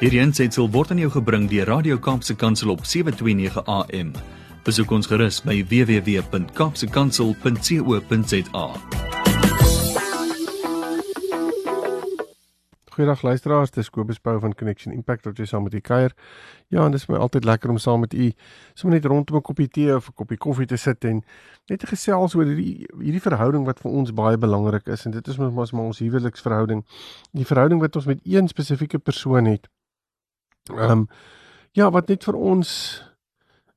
Hierdie aanseit word aan jou gebring deur Radio Kaapse Kansel op 7:29 AM. Besoek ons gerus by www.kapsekansel.co.za. Goeiedag luisteraars, dis Kobus Pau van Connection Impact wat jy saam met u kuier. Ja, en dis my altyd lekker om saam met u sommer net rondom 'n koppie tee of 'n koppie koffie te sit en net te gesels oor hierdie hierdie verhouding wat vir ons baie belangrik is en dit is mos maar ons huweliksverhouding. Die verhouding wat ons met een spesifieke persoon het. Ehm um, ja, wat net vir ons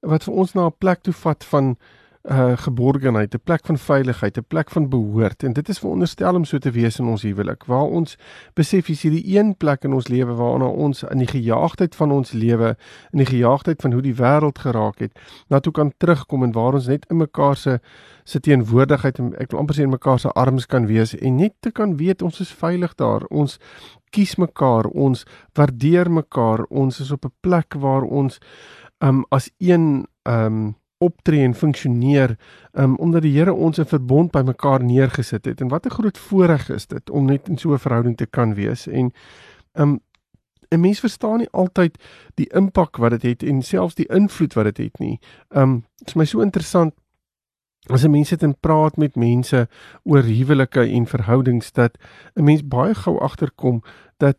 wat vir ons na 'n plek toe vat van uh geborgenheid, 'n plek van veiligheid, 'n plek van behoort en dit is veronderstel om so te wees in ons huwelik waar ons besef is hierdie een plek in ons lewe waarna ons in die gejaagdheid van ons lewe, in die gejaagdheid van hoe die wêreld geraak het, na toe kan terugkom en waar ons net in mekaar se se teenwoordigheid en ek wil amper sê in mekaar se arms kan wees en net te kan weet ons is veilig daar. Ons kies mekaar, ons waardeer mekaar, ons is op 'n plek waar ons um as een um optree en funksioneer um omdat die Here ons in verbond by mekaar neergesit het. En wat 'n groot voorreg is dit om net in so 'n verhouding te kan wees. En um 'n mens verstaan nie altyd die impak wat dit het, het en selfs die invloed wat dit het, het nie. Um dit is my so interessant as 'n mens sit en praat met mense oor huwelike en verhoudings dat 'n mens baie gou agterkom dat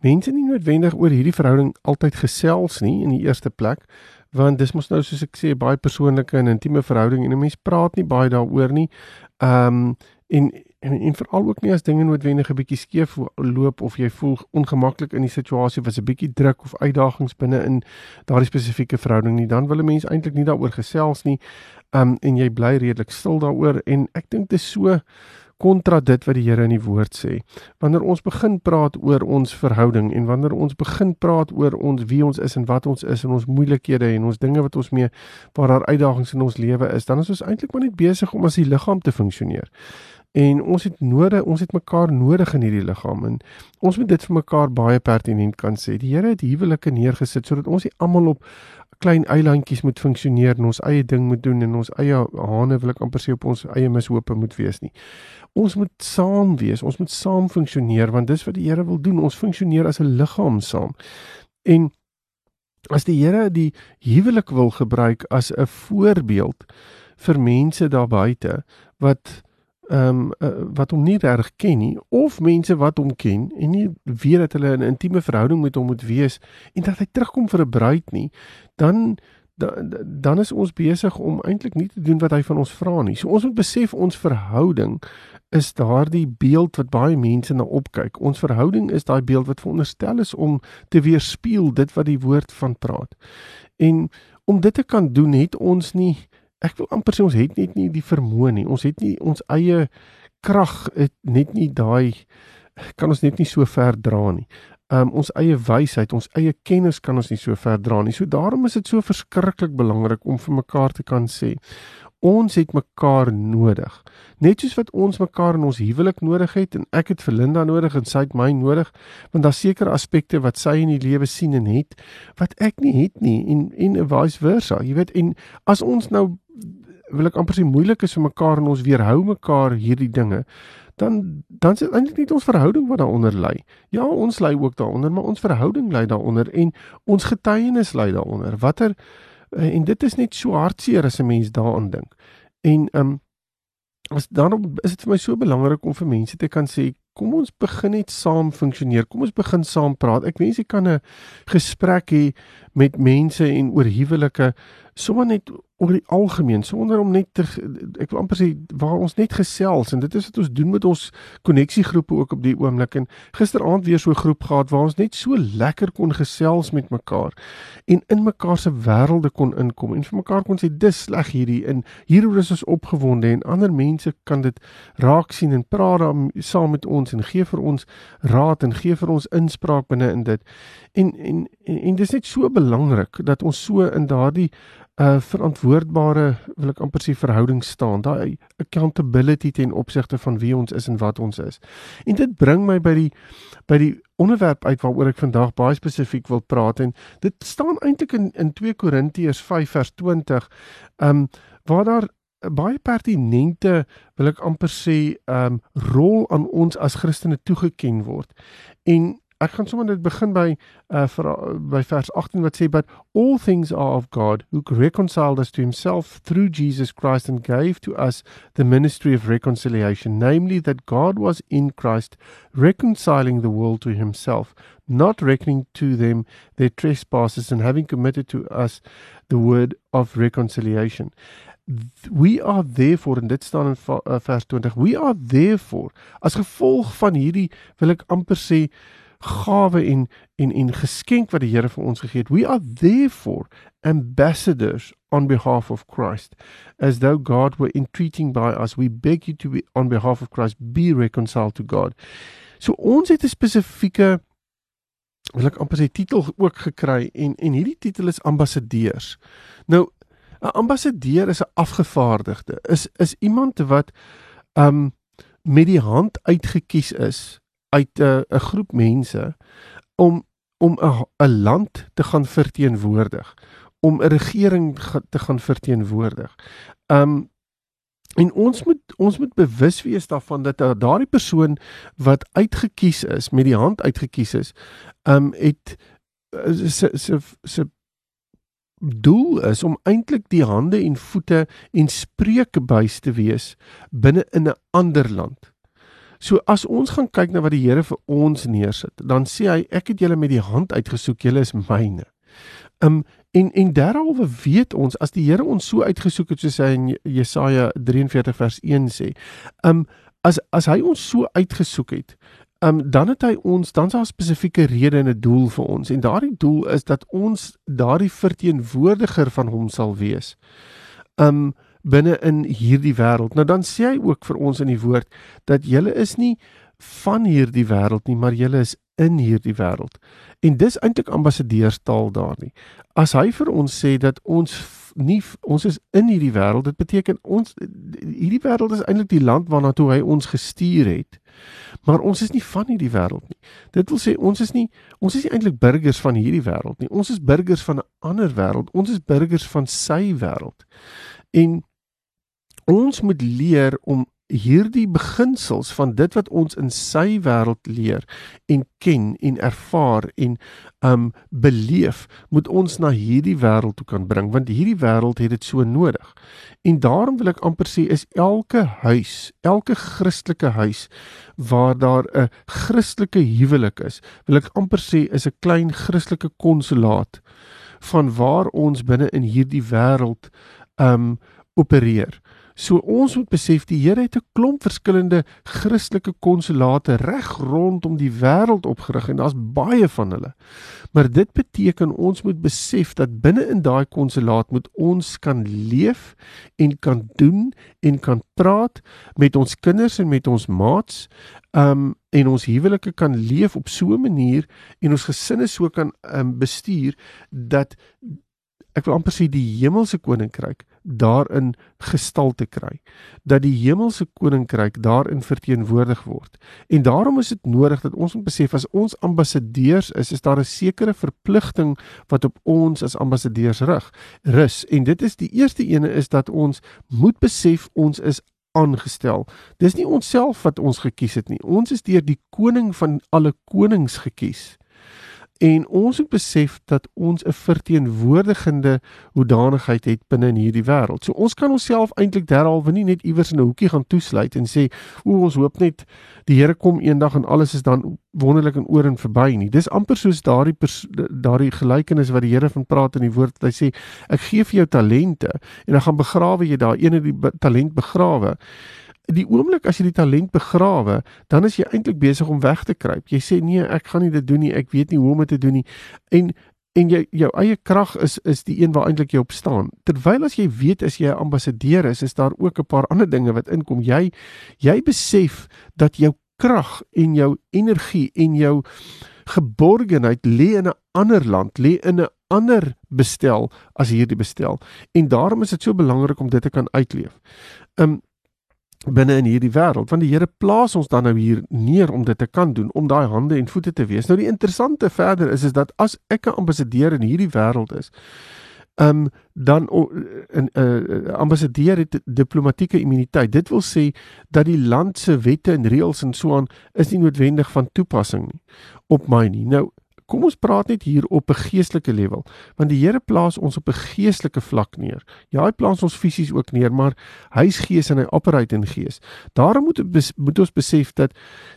mense nie noodwendig oor hierdie verhouding altyd gesels nie in die eerste plek want dis mos nou soos ek sê baie persoonlike en intieme verhouding en 'n mens praat nie baie daaroor nie. Ehm um, en en, en veral ook nie as dinge noodwendig 'n bietjie skeef loop of jy voel ongemaklik in die situasie of as 'n bietjie druk of uitdagings binne in daardie spesifieke verhouding nie, dan wil 'n mens eintlik nie daaroor gesels nie. Ehm um, en jy bly redelik stil daaroor en ek dink dit is so kontra dit wat die Here in die woord sê. Wanneer ons begin praat oor ons verhouding en wanneer ons begin praat oor ons wie ons is en wat ons is en ons moeilikhede en ons dinge wat ons mee waar daar uitdagings in ons lewe is, dan is ons eintlik maar net besig om as die liggaam te funksioneer. En ons het nodig, ons het mekaar nodig in hierdie liggaam en ons moet dit vir mekaar baie pertinent kan sê. Die Here het huwelike neergesit sodat ons nie almal op klein eilandjies moet funksioneer en ons eie ding moet doen en ons eie hane wil ek amper sê op ons eie mishope moet wees nie. Ons moet saam wees, ons moet saam funksioneer want dis wat die Here wil doen. Ons funksioneer as 'n liggaam saam. En as die Here die huwelik wil gebruik as 'n voorbeeld vir mense daar buite wat ehm um, uh, wat hom nie reg ken nie of mense wat hom ken en nie weet dat hulle 'n intieme verhouding met hom moet wees en dat hy terugkom vir 'n bruid nie, dan dan dan is ons besig om eintlik nie te doen wat hy van ons vra nie. So ons moet besef ons verhouding is daardie beeld wat baie mense na opkyk. Ons verhouding is daai beeld wat veronderstel is om te weerspieël dit wat die woord van praat. En om dit te kan doen, het ons nie ek wil amper sê ons het net nie die vermoë nie. Ons het nie ons eie krag net nie daai kan ons net nie so ver dra nie. Um ons eie wysheid, ons eie kennis kan ons nie so ver dra nie. So daarom is dit so verskriklik belangrik om vir mekaar te kan sê ons het mekaar nodig. Net soos wat ons mekaar in ons huwelik nodig het en ek het vir Linda nodig en sy het my nodig, want daar seker aspekte wat sy in die lewe sien en het wat ek nie het nie en en vice versa. Jy weet en as ons nou wil ek amper sê moeilik is vir mekaar en ons weerhou mekaar hierdie dinge dan dan is dit eintlik net ons verhouding wat daaronder lê. Ja, ons lê ook daaronder, maar ons verhouding lê daaronder en ons getuienis lê daaronder. Watter uh, en dit is net so hartseer as 'n mens daaraan dink. En ehm um, as daarom is dit vir my so belangrik om vir mense te kan sê kom ons begin net saam funksioneer. Kom ons begin saam praat. Ek wens jy kan 'n gesprek hê met mense en oor huwelike sommer net oor die algemeen sonder om net te ek wil amper sê waar ons net gesels en dit is wat ons doen met ons koneksiegroepe ook op die oomblik en gisteraand weer so 'n groep gehad waar ons net so lekker kon gesels met mekaar en in mekaar se wêrelde kon inkom en vir mekaar kon sê dis sleg hierdie en hieroor is ons opgewonde en ander mense kan dit raak sien en praat dan saam met ons en gee vir ons raad en gee vir ons inspraak binne in dit en en en, en dis net so belangrik dat ons so in daardie uh, verantwoordbare wil ek amper sê verhouding staan, daai accountability ten opsigte van wie ons is en wat ons is. En dit bring my by die by die onderwerp uit waaroor ek vandag baie spesifiek wil praat en dit staan eintlik in in 2 Korintiërs 5 vers 20, ehm um, waar daar baie pertinente wil ek amper sê um, rol aan ons as Christene toegeken word. En ek gaan sommer net begin by uh vir by vers 18 wat sê but all things are of God who reconciled us to himself through Jesus Christ and gave to us the ministry of reconciliation namely that God was in Christ reconciling the world to himself not reckoning to them their trespasses and having committed to us the word of reconciliation. We are therefore en dit staan in uh, vers 20 we are therefore as gevolg van hierdie wil ek amper sê gawe en en en geskenk wat die Here vir ons gegee het. We are therefore ambassadors on behalf of Christ. As though God were entreating by us we beg you to be on behalf of Christ be reconciled to God. So ons het 'n spesifieke wil ek amper sê titel ook gekry en en hierdie titel is ambassadeurs. Nou 'n ambassadeur is 'n afgevaardigde, is is iemand wat um met die hand uitgekies is uit 'n 'n groep mense om om 'n 'n land te gaan verteenwoordig, om 'n regering te gaan verteenwoordig. Um en ons moet ons moet bewus wees daarvan dat daardie persoon wat uitgekies is, met die hand uitgekies is, um het se se se doel is om eintlik die hande en voete en spreekbuis te wees binne in 'n ander land. So as ons gaan kyk na wat die Here vir ons neersit, dan sê hy ek het julle met die hand uitgesoek, julle is myne. Um en en derhalwe weet ons as die Here ons so uitgesoek het soos hy in Jesaja 43 vers 1 sê, um as as hy ons so uitgesoek het, um, dan het hy ons dan 'n spesifieke rede en 'n doel vir ons en daardie doel is dat ons daardie verteenwoordiger van hom sal wees. Um binne in hierdie wêreld. Nou dan sê hy ook vir ons in die woord dat julle is nie van hierdie wêreld nie, maar julle is in hierdie wêreld. En dis eintlik ambassadeurstaal daar nie. As hy vir ons sê dat ons nie ons is in hierdie wêreld, dit beteken ons hierdie wêreld is eintlik die land waarna toe hy ons gestuur het. Maar ons is nie van hierdie wêreld nie. Dit wil sê ons is nie ons is nie eintlik burgers van hierdie wêreld nie. Ons is burgers van 'n ander wêreld. Ons is burgers van sy wêreld. En ons moet leer om hierdie beginsels van dit wat ons in sy wêreld leer en ken en ervaar en um beleef moet ons na hierdie wêreld toe kan bring want hierdie wêreld het dit so nodig. En daarom wil ek amper sê is elke huis, elke Christelike huis waar daar 'n Christelike huwelik is, wil ek amper sê is 'n klein Christelike konsulaat van waar ons binne in hierdie wêreld um opereer. So ons moet besef die Here het 'n klomp verskillende Christelike konsulate reg rondom die wêreld opgerig en daar's baie van hulle. Maar dit beteken ons moet besef dat binne in daai konsulaat moet ons kan leef en kan doen en kan praat met ons kinders en met ons maats um en ons huwelike kan leef op so 'n manier en ons gesinne so kan um bestuur dat ek wil amper sê die hemelse koninkryk daarin gestalte kry. Dat die hemelse koninkryk daarin verteenwoordig word. En daarom is dit nodig dat ons moet besef as ons ambassadeurs is is daar 'n sekere verpligting wat op ons as ambassadeurs rig rus. En dit is die eerste ene is dat ons moet besef ons is aangestel. Dis nie onsself wat ons gekies het nie. Ons is deur die koning van alle konings gekies En ons moet besef dat ons 'n verteenwoordigende hoedanigheid het binne in hierdie wêreld. So ons kan onsself eintlik derhalwe nie net iewers in 'n hoekie gaan toesluit en sê, "O, ons hoop net die Here kom eendag en alles is dan wonderlik en oor en verby nie." Dis amper soos daardie daardie gelykenis wat die Here van praat in die woord. Hy sê, "Ek gee vir jou talente en dan gaan begrawe jy daar een het die talent begrawe." Die oomblik as jy die talent begrawe, dan is jy eintlik besig om weg te kruip. Jy sê nee, ek gaan nie dit doen nie. Ek weet nie hoe om dit te doen nie. En en jy jou eie krag is is die een waar eintlik jy op staan. Terwyl as jy weet as jy 'n ambassadeur is, is daar ook 'n paar ander dinge wat inkom. Jy jy besef dat jou krag en jou energie en jou geborgenheid lê in 'n ander land, lê in 'n ander bestel as hierdie bestel. En daarom is dit so belangrik om dit te kan uitleef. Um binne in hierdie wêreld want die Here plaas ons dan nou hier neer om dit te kan doen om daai hande en voete te wees. Nou die interessante verder is is dat as ek 'n ambassadeur in hierdie wêreld is, ehm um, dan 'n uh, ambassadeur het diplomatieke immuniteit. Dit wil sê dat die land se wette en reëls en so aan is nie noodwendig van toepassing nie op my nie. Nou Kom ons praat net hier op 'n geestelike level, want die Here plaas ons op 'n geestelike vlak neer. Ja, hy plaas ons fisies ook neer, maar hy's gees en hy operate in gees. Daarom moet moet ons besef dat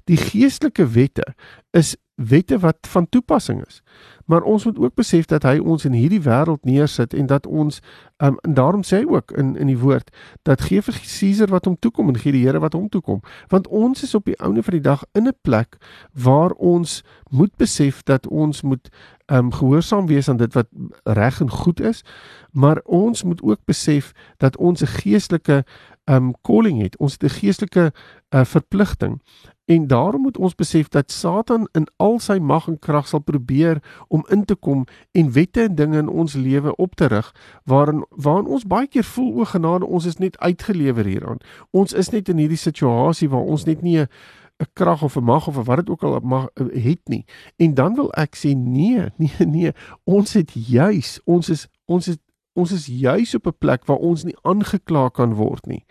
die geestelike wette is wette wat van toepassing is. Maar ons moet ook besef dat hy ons in hierdie wêreld neersit en dat ons um, en daarom sê hy ook in in die woord dat gee vir Caesar wat hom toekom en gee die Here wat hom toekom. Want ons is op die ouene van die dag in 'n plek waar ons moet besef dat ons moet um gehoorsaam wees aan dit wat reg en goed is, maar ons moet ook besef dat ons 'n geestelike um calling het. Ons het 'n geestelike uh, verpligting En daarom moet ons besef dat Satan in al sy mag en krag sal probeer om in te kom en wette en dinge in ons lewe op te rig waarin waarin ons baie keer voel o genade ons is net uitgelewer hieraan. Ons is net in hierdie situasie waar ons net nie 'n krag of 'n mag of wat dit ook al mag het nie. En dan wil ek sê nee, nee, nee. Ons het juis, ons is ons is ons is juis op 'n plek waar ons nie aangekla kan word nie.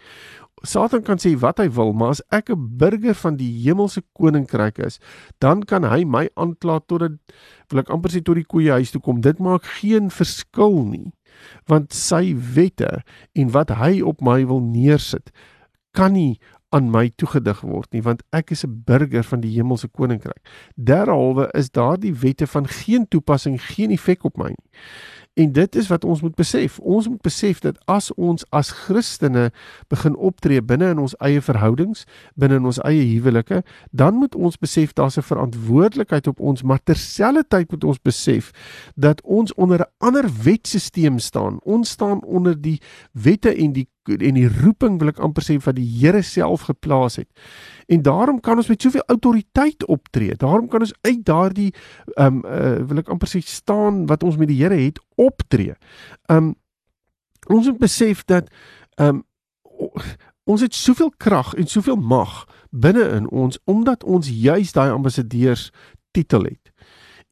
Satan kan sê wat hy wil, maar as ek 'n burger van die hemelse koninkryk is, dan kan hy my aankla tot dit wil ek amper sê tot die koeie huis toe kom. Dit maak geen verskil nie. Want sy wette en wat hy op my wil neersit, kan nie aan my toegedig word nie want ek is 'n burger van die hemelse koninkryk. Derhalwe is daardie wette van geen toepassing, geen effek op my nie. En dit is wat ons moet besef. Ons moet besef dat as ons as Christene begin optree binne in ons eie verhoudings, binne in ons eie huwelike, dan moet ons besef daar's 'n verantwoordelikheid op ons, maar terselfdertyd moet ons besef dat ons onder 'n ander wetstelsel staan. Ons staan onder die wette en die en die roeping wil ek amper sê wat die Here self geplaas het. En daarom kan ons met soveel autoriteit optree. Daarom kan ons uit daardie ehm um, uh, wil ek amper sê staan wat ons met die Here het optree. Um, ons moet besef dat um, ons het soveel krag en soveel mag binne in ons omdat ons juis daai ambassadeurs titel het.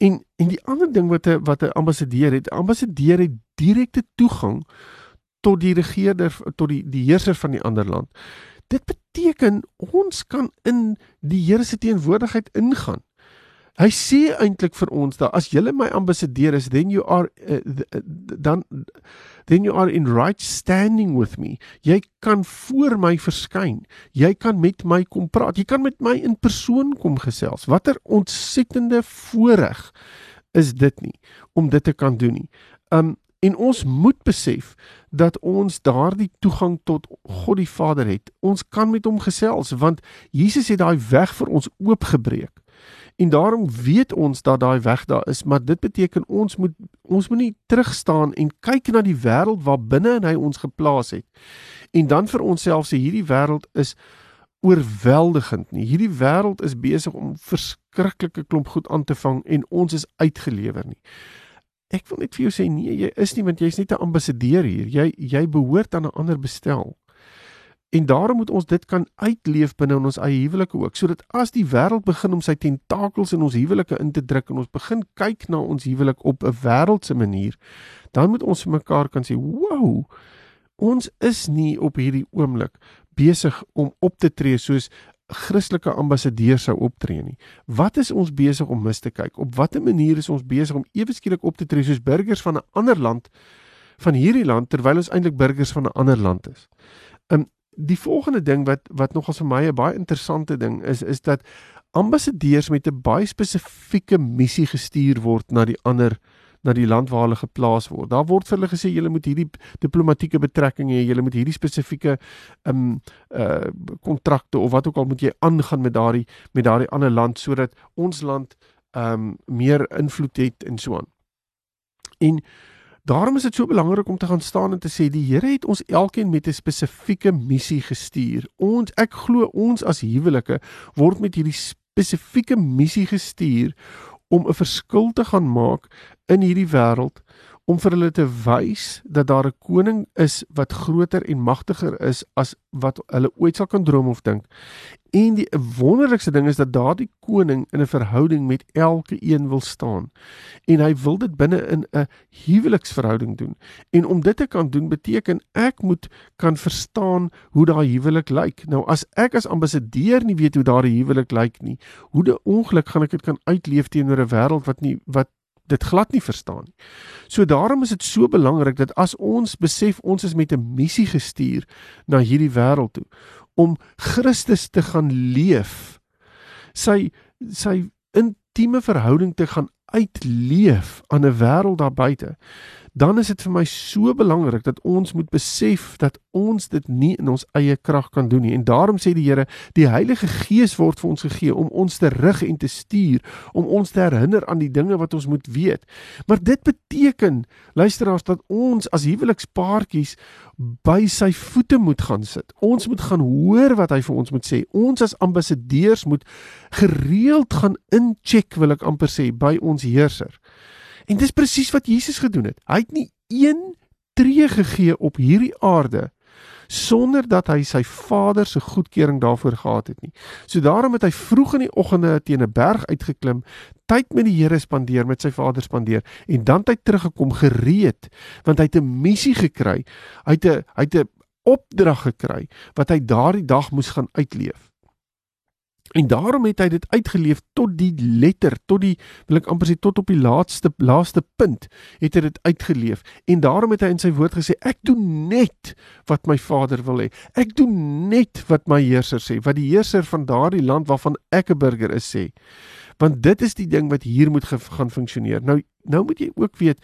En en die ander ding wat 'n wat 'n ambassadeur het, ambassadeur het direkte toegang tot die regerder tot die die heerser van die ander land. Dit beteken ons kan in die Here se teenwoordigheid ingaan. Hy sê eintlik vir ons dat as jy my ambassadeur is, then you are uh, dan then you are in right standing with me. Jy kan voor my verskyn. Jy kan met my kom praat. Jy kan met my in persoon kom gesels. Watter ontsettende voorreg is dit nie om dit te kan doen nie. Um En ons moet besef dat ons daardie toegang tot God die Vader het. Ons kan met hom gesels want Jesus het daai weg vir ons oopgebreek. En daarom weet ons dat daai weg daar is, maar dit beteken ons moet ons moet nie terug staan en kyk na die wêreld waar binne hy ons geplaas het. En dan vir onsself sê hierdie wêreld is oorweldigend nie. Hierdie wêreld is besig om verskriklike klomp goed aan te vang en ons is uitgelewer nie. Ek wil net vir jou sê nee, jy is nie want jy's net 'n ambassadeur hier. Jy jy behoort aan 'n ander bestel. En daarom moet ons dit kan uitleef binne in ons eie huwelike ook, sodat as die wêreld begin om sy tentakels in ons huwelike in te druk en ons begin kyk na ons huwelik op 'n wêreldse manier, dan moet ons vir mekaar kan sê, "Wow, ons is nie op hierdie oomblik besig om op te tree soos Christelike ambassadeur sou optree nie. Wat is ons besig om mis te kyk? Op watter manier is ons besig om ewe skielik op te tree soos burgers van 'n ander land van hierdie land terwyl ons eintlik burgers van 'n ander land is? Die volgende ding wat wat nogals vir my 'n baie interessante ding is is dat ambassadeurs met 'n baie spesifieke missie gestuur word na die ander na die land waar hulle geplaas word. Daar word vir hulle gesê julle moet hierdie diplomatieke betrekkinge hê, julle moet hierdie spesifieke ehm um, uh kontrakte of wat ook al moet jy aangaan met daardie met daardie ander land sodat ons land ehm um, meer invloed het en so aan. En daarom is dit so belangrik om te gaan staan en te sê die Here het ons elkeen met 'n spesifieke missie gestuur. Ons ek glo ons as huwelike word met hierdie spesifieke missie gestuur om 'n verskil te gaan maak in hierdie wêreld om vir hulle te wys dat daar 'n koning is wat groter en magtiger is as wat hulle ooit sal kan droom of dink. En die wonderlikste ding is dat daardie koning in 'n verhouding met elke een wil staan. En hy wil dit binne in 'n huweliksverhouding doen. En om dit te kan doen beteken ek moet kan verstaan hoe daai huwelik lyk. Nou as ek as ambassadeur nie weet hoe daardie huwelik lyk nie, hoe de ongeluk gaan ek dit kan uitleef teenoor 'n wêreld wat nie wat dit glad nie verstaan nie. So daarom is dit so belangrik dat as ons besef ons is met 'n missie gestuur na hierdie wêreld toe om Christus te gaan leef. Sy sy intieme verhouding te gaan uitleef aan 'n wêreld daar buite dan is dit vir my so belangrik dat ons moet besef dat ons dit nie in ons eie krag kan doen nie. En daarom sê die Here, die Heilige Gees word vir ons gegee om ons te rig en te stuur, om ons te herinner aan die dinge wat ons moet weet. Maar dit beteken, luisteraars, dat ons as huwelikspaartjies by sy voete moet gaan sit. Ons moet gaan hoor wat hy vir ons moet sê. Ons as ambassadeurs moet gereeld gaan incheck, wil ek amper sê, by ons heerser. En dis presies wat Jesus gedoen het. Hy het nie een tree gegee op hierdie aarde sonder dat hy sy Vader se goedkeuring daarvoor gehad het nie. So daarom het hy vroeg in die oggende teen 'n berg uitgeklim, tyd met die Here spandeer, met sy Vader spandeer en dan het hy teruggekom gereed want hy het 'n missie gekry. Hy het 'n hy het 'n opdrag gekry wat hy daardie dag moes gaan uitleef. En daarom het hy dit uitgeleef tot die letter, tot die wil ek amper sê tot op die laaste laaste punt het hy dit uitgeleef. En daarom het hy in sy woord gesê ek doen net wat my Vader wil hê. Ek doen net wat my heerser sê, wat die heerser van daardie land waarvan ek 'n burger is sê. Want dit is die ding wat hier moet gaan funksioneer. Nou nou moet jy ook weet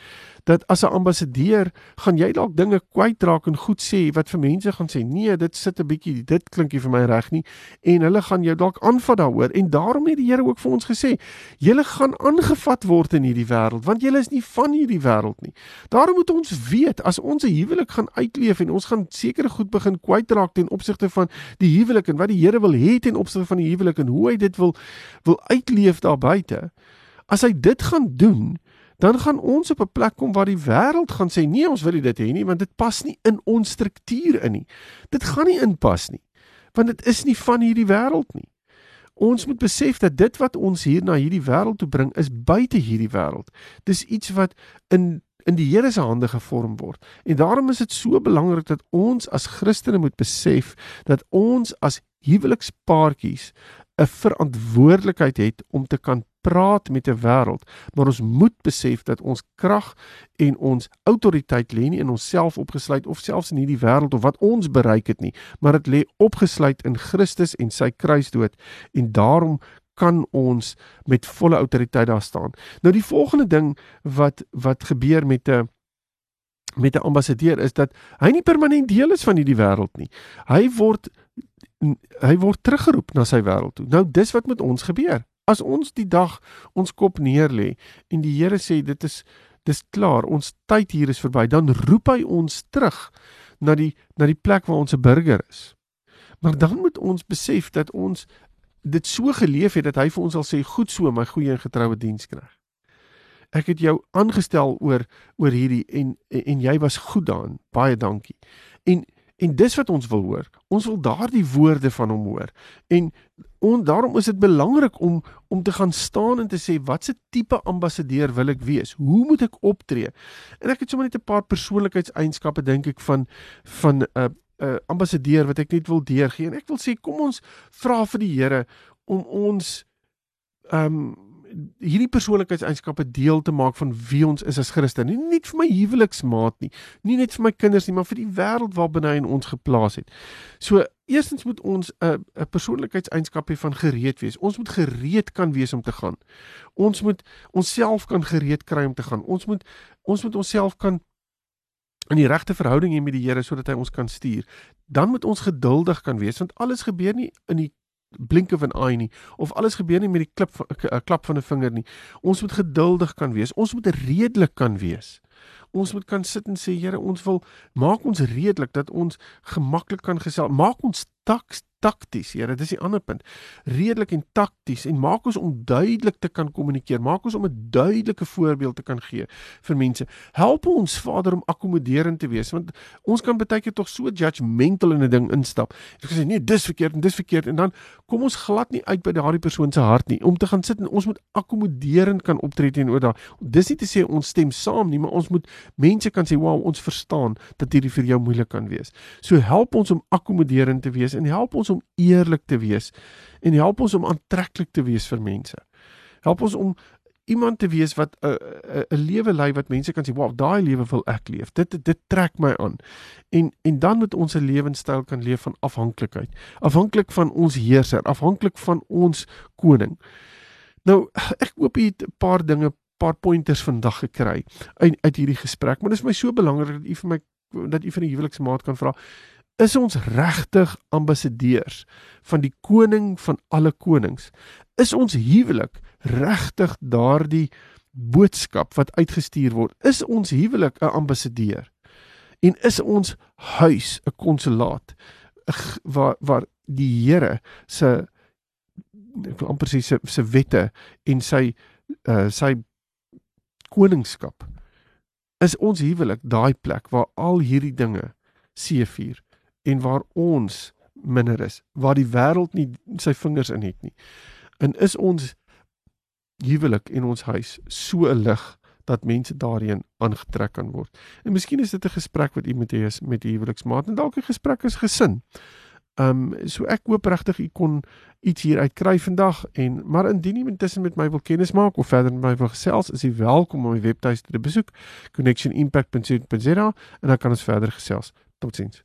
dat as 'n ambassadeur gaan jy dalk dinge kwytraak en goed sê wat vir mense gaan sê nee dit sit 'n bietjie dit klink nie vir my reg nie en hulle gaan jou dalk aanvat daaroor. En daarom het die Here ook vir ons gesê julle gaan aangevat word in hierdie wêreld want julle is nie van hierdie wêreld nie. Daarom moet ons weet as ons 'n huwelik gaan uitleef en ons gaan sekere goed begin kwytraak ten opsigte van die huwelik en wat die Here wil hê ten opsigte van die huwelik en hoe hy dit wil wil uitleef daar buite as hy dit gaan doen dan gaan ons op 'n plek kom waar die wêreld gaan sê nee, ons wil nie dit hê nie want dit pas nie in ons struktuur in nie. Dit gaan nie inpas nie. Want dit is nie van hierdie wêreld nie. Ons moet besef dat dit wat ons hier na hierdie wêreld toe bring is buite hierdie wêreld. Dis iets wat in in die Here se hande gevorm word. En daarom is dit so belangrik dat ons as Christene moet besef dat ons as huwelikspaartjies 'n verantwoordelikheid het om te kan praat met 'n wêreld, maar ons moet besef dat ons krag en ons autoriteit lê nie in onsself opgesluit of selfs in hierdie wêreld of wat ons bereik het nie, maar dit lê opgesluit in Christus en sy kruisdood en daarom kan ons met volle autoriteit daar staan. Nou die volgende ding wat wat gebeur met 'n met 'n ambassadeur is dat hy nie permanent deel is van hierdie wêreld nie. Hy word hy word teruggeroep na sy wêreld toe. Nou dis wat met ons gebeur. As ons die dag ons kop neerlê en die Here sê dit is dis klaar, ons tyd hier is verby, dan roep hy ons terug na die na die plek waar ons 'n burger is. Maar dan moet ons besef dat ons dit so geleef het dat hy vir ons sal sê goed so my goeie en getroue dienskneg. Ek het jou aangestel oor oor hierdie en en jy was goed daarin. Baie dankie. En En dis wat ons wil hoor. Ons wil daardie woorde van hom hoor. En on, daarom is dit belangrik om om te gaan staan en te sê watse tipe ambassadeur wil ek wees? Hoe moet ek optree? En ek het sommer net 'n paar persoonlikheidseienskappe dink ek van van 'n uh, 'n uh, ambassadeur wat ek net wil deurgee. En ek wil sê kom ons vra vir die Here om ons ehm um, hierdie persoonlikheidseienskappe deel te maak van wie ons is as Christen. Nie net vir my huweliksmaat nie, nie net vir my kinders nie, maar vir die wêreld waarbinne hy ons geplaas het. So, eerstens moet ons 'n 'n persoonlikheidseienskap hê van gereed wees. Ons moet gereed kan wees om te gaan. Ons moet onsself kan gereed kry om te gaan. Ons moet ons moet onsself kan in die regte verhouding hê met die Here sodat hy ons kan stuur. Dan moet ons geduldig kan wees want alles gebeur nie in die blinke van 'n eye nie of alles gebeur nie met die klip 'n klap van 'n vinger nie. Ons moet geduldig kan wees. Ons moet redelik kan wees. Ons moet kan sit en sê Here, ons wil maak ons redelik dat ons gemaklik kan gesels. Maak ons taks takties, Here, dis die ander punt. Redelik en takties en maak ons om duidelik te kan kommunikeer. Maak ons om 'n duidelike voorbeeld te kan gee vir mense. Help ons Vader om akkommoderend te wees want ons kan baie keer tog so judgmental in 'n ding instap. Ek sê nee, dis verkeerd en dis verkeerd en dan kom ons glad nie uit by daardie persoon se hart nie om te gaan sit en ons moet akkommoderend kan optree teenoor daai. Dis nie te sê ons stem saam nie, maar ons moet mense kan sê, "Wow, ons verstaan dat hierdie vir jou moeilik kan wees." So help ons om akkommoderend te wees en help ons om eerlik te wees en help ons om aantreklik te wees vir mense. Help ons om iemand te wees wat 'n 'n 'n lewe lei wat mense kan sê, "Wow, daai lewe wil ek leef. Dit dit trek my aan." En en dan moet ons 'n lewenstyl kan leef van afhanklikheid, afhanklik van ons heerser, afhanklik van ons koning. Nou, ek hoop het 'n paar dinge, paar pointers vandag gekry uit uit hierdie gesprek, maar dit is my so belangrik dat u vir my dat u vir 'n huweliksmaat kan vra is ons regtig ambassadeurs van die koning van alle konings? Is ons huwelik regtig daardie boodskap wat uitgestuur word? Is ons huwelik 'n ambassadeur? En is ons huis 'n konsulaat waar waar die Here se ek wil amper sê se se wette en sy uh, sy koningskap is ons huwelik daai plek waar al hierdie dinge seëvier en waar ons minder is, waar die wêreld nie sy vingers in het nie. En is ons huwelik en ons huis so 'n lig dat mense daarin aangetrek kan word. En miskien is dit 'n gesprek wat u moet hê met u huweliksmaat en dalk 'n gesprek as gesin. Ehm um, so ek hoop regtig u kon iets hier uit kry vandag en maar indien u intussen met my wil kennis maak of verder met my wil gesels, is u welkom om my webtuiste te besoek connectionimpact.co.za en dan kan ons verder gesels. Totsiens.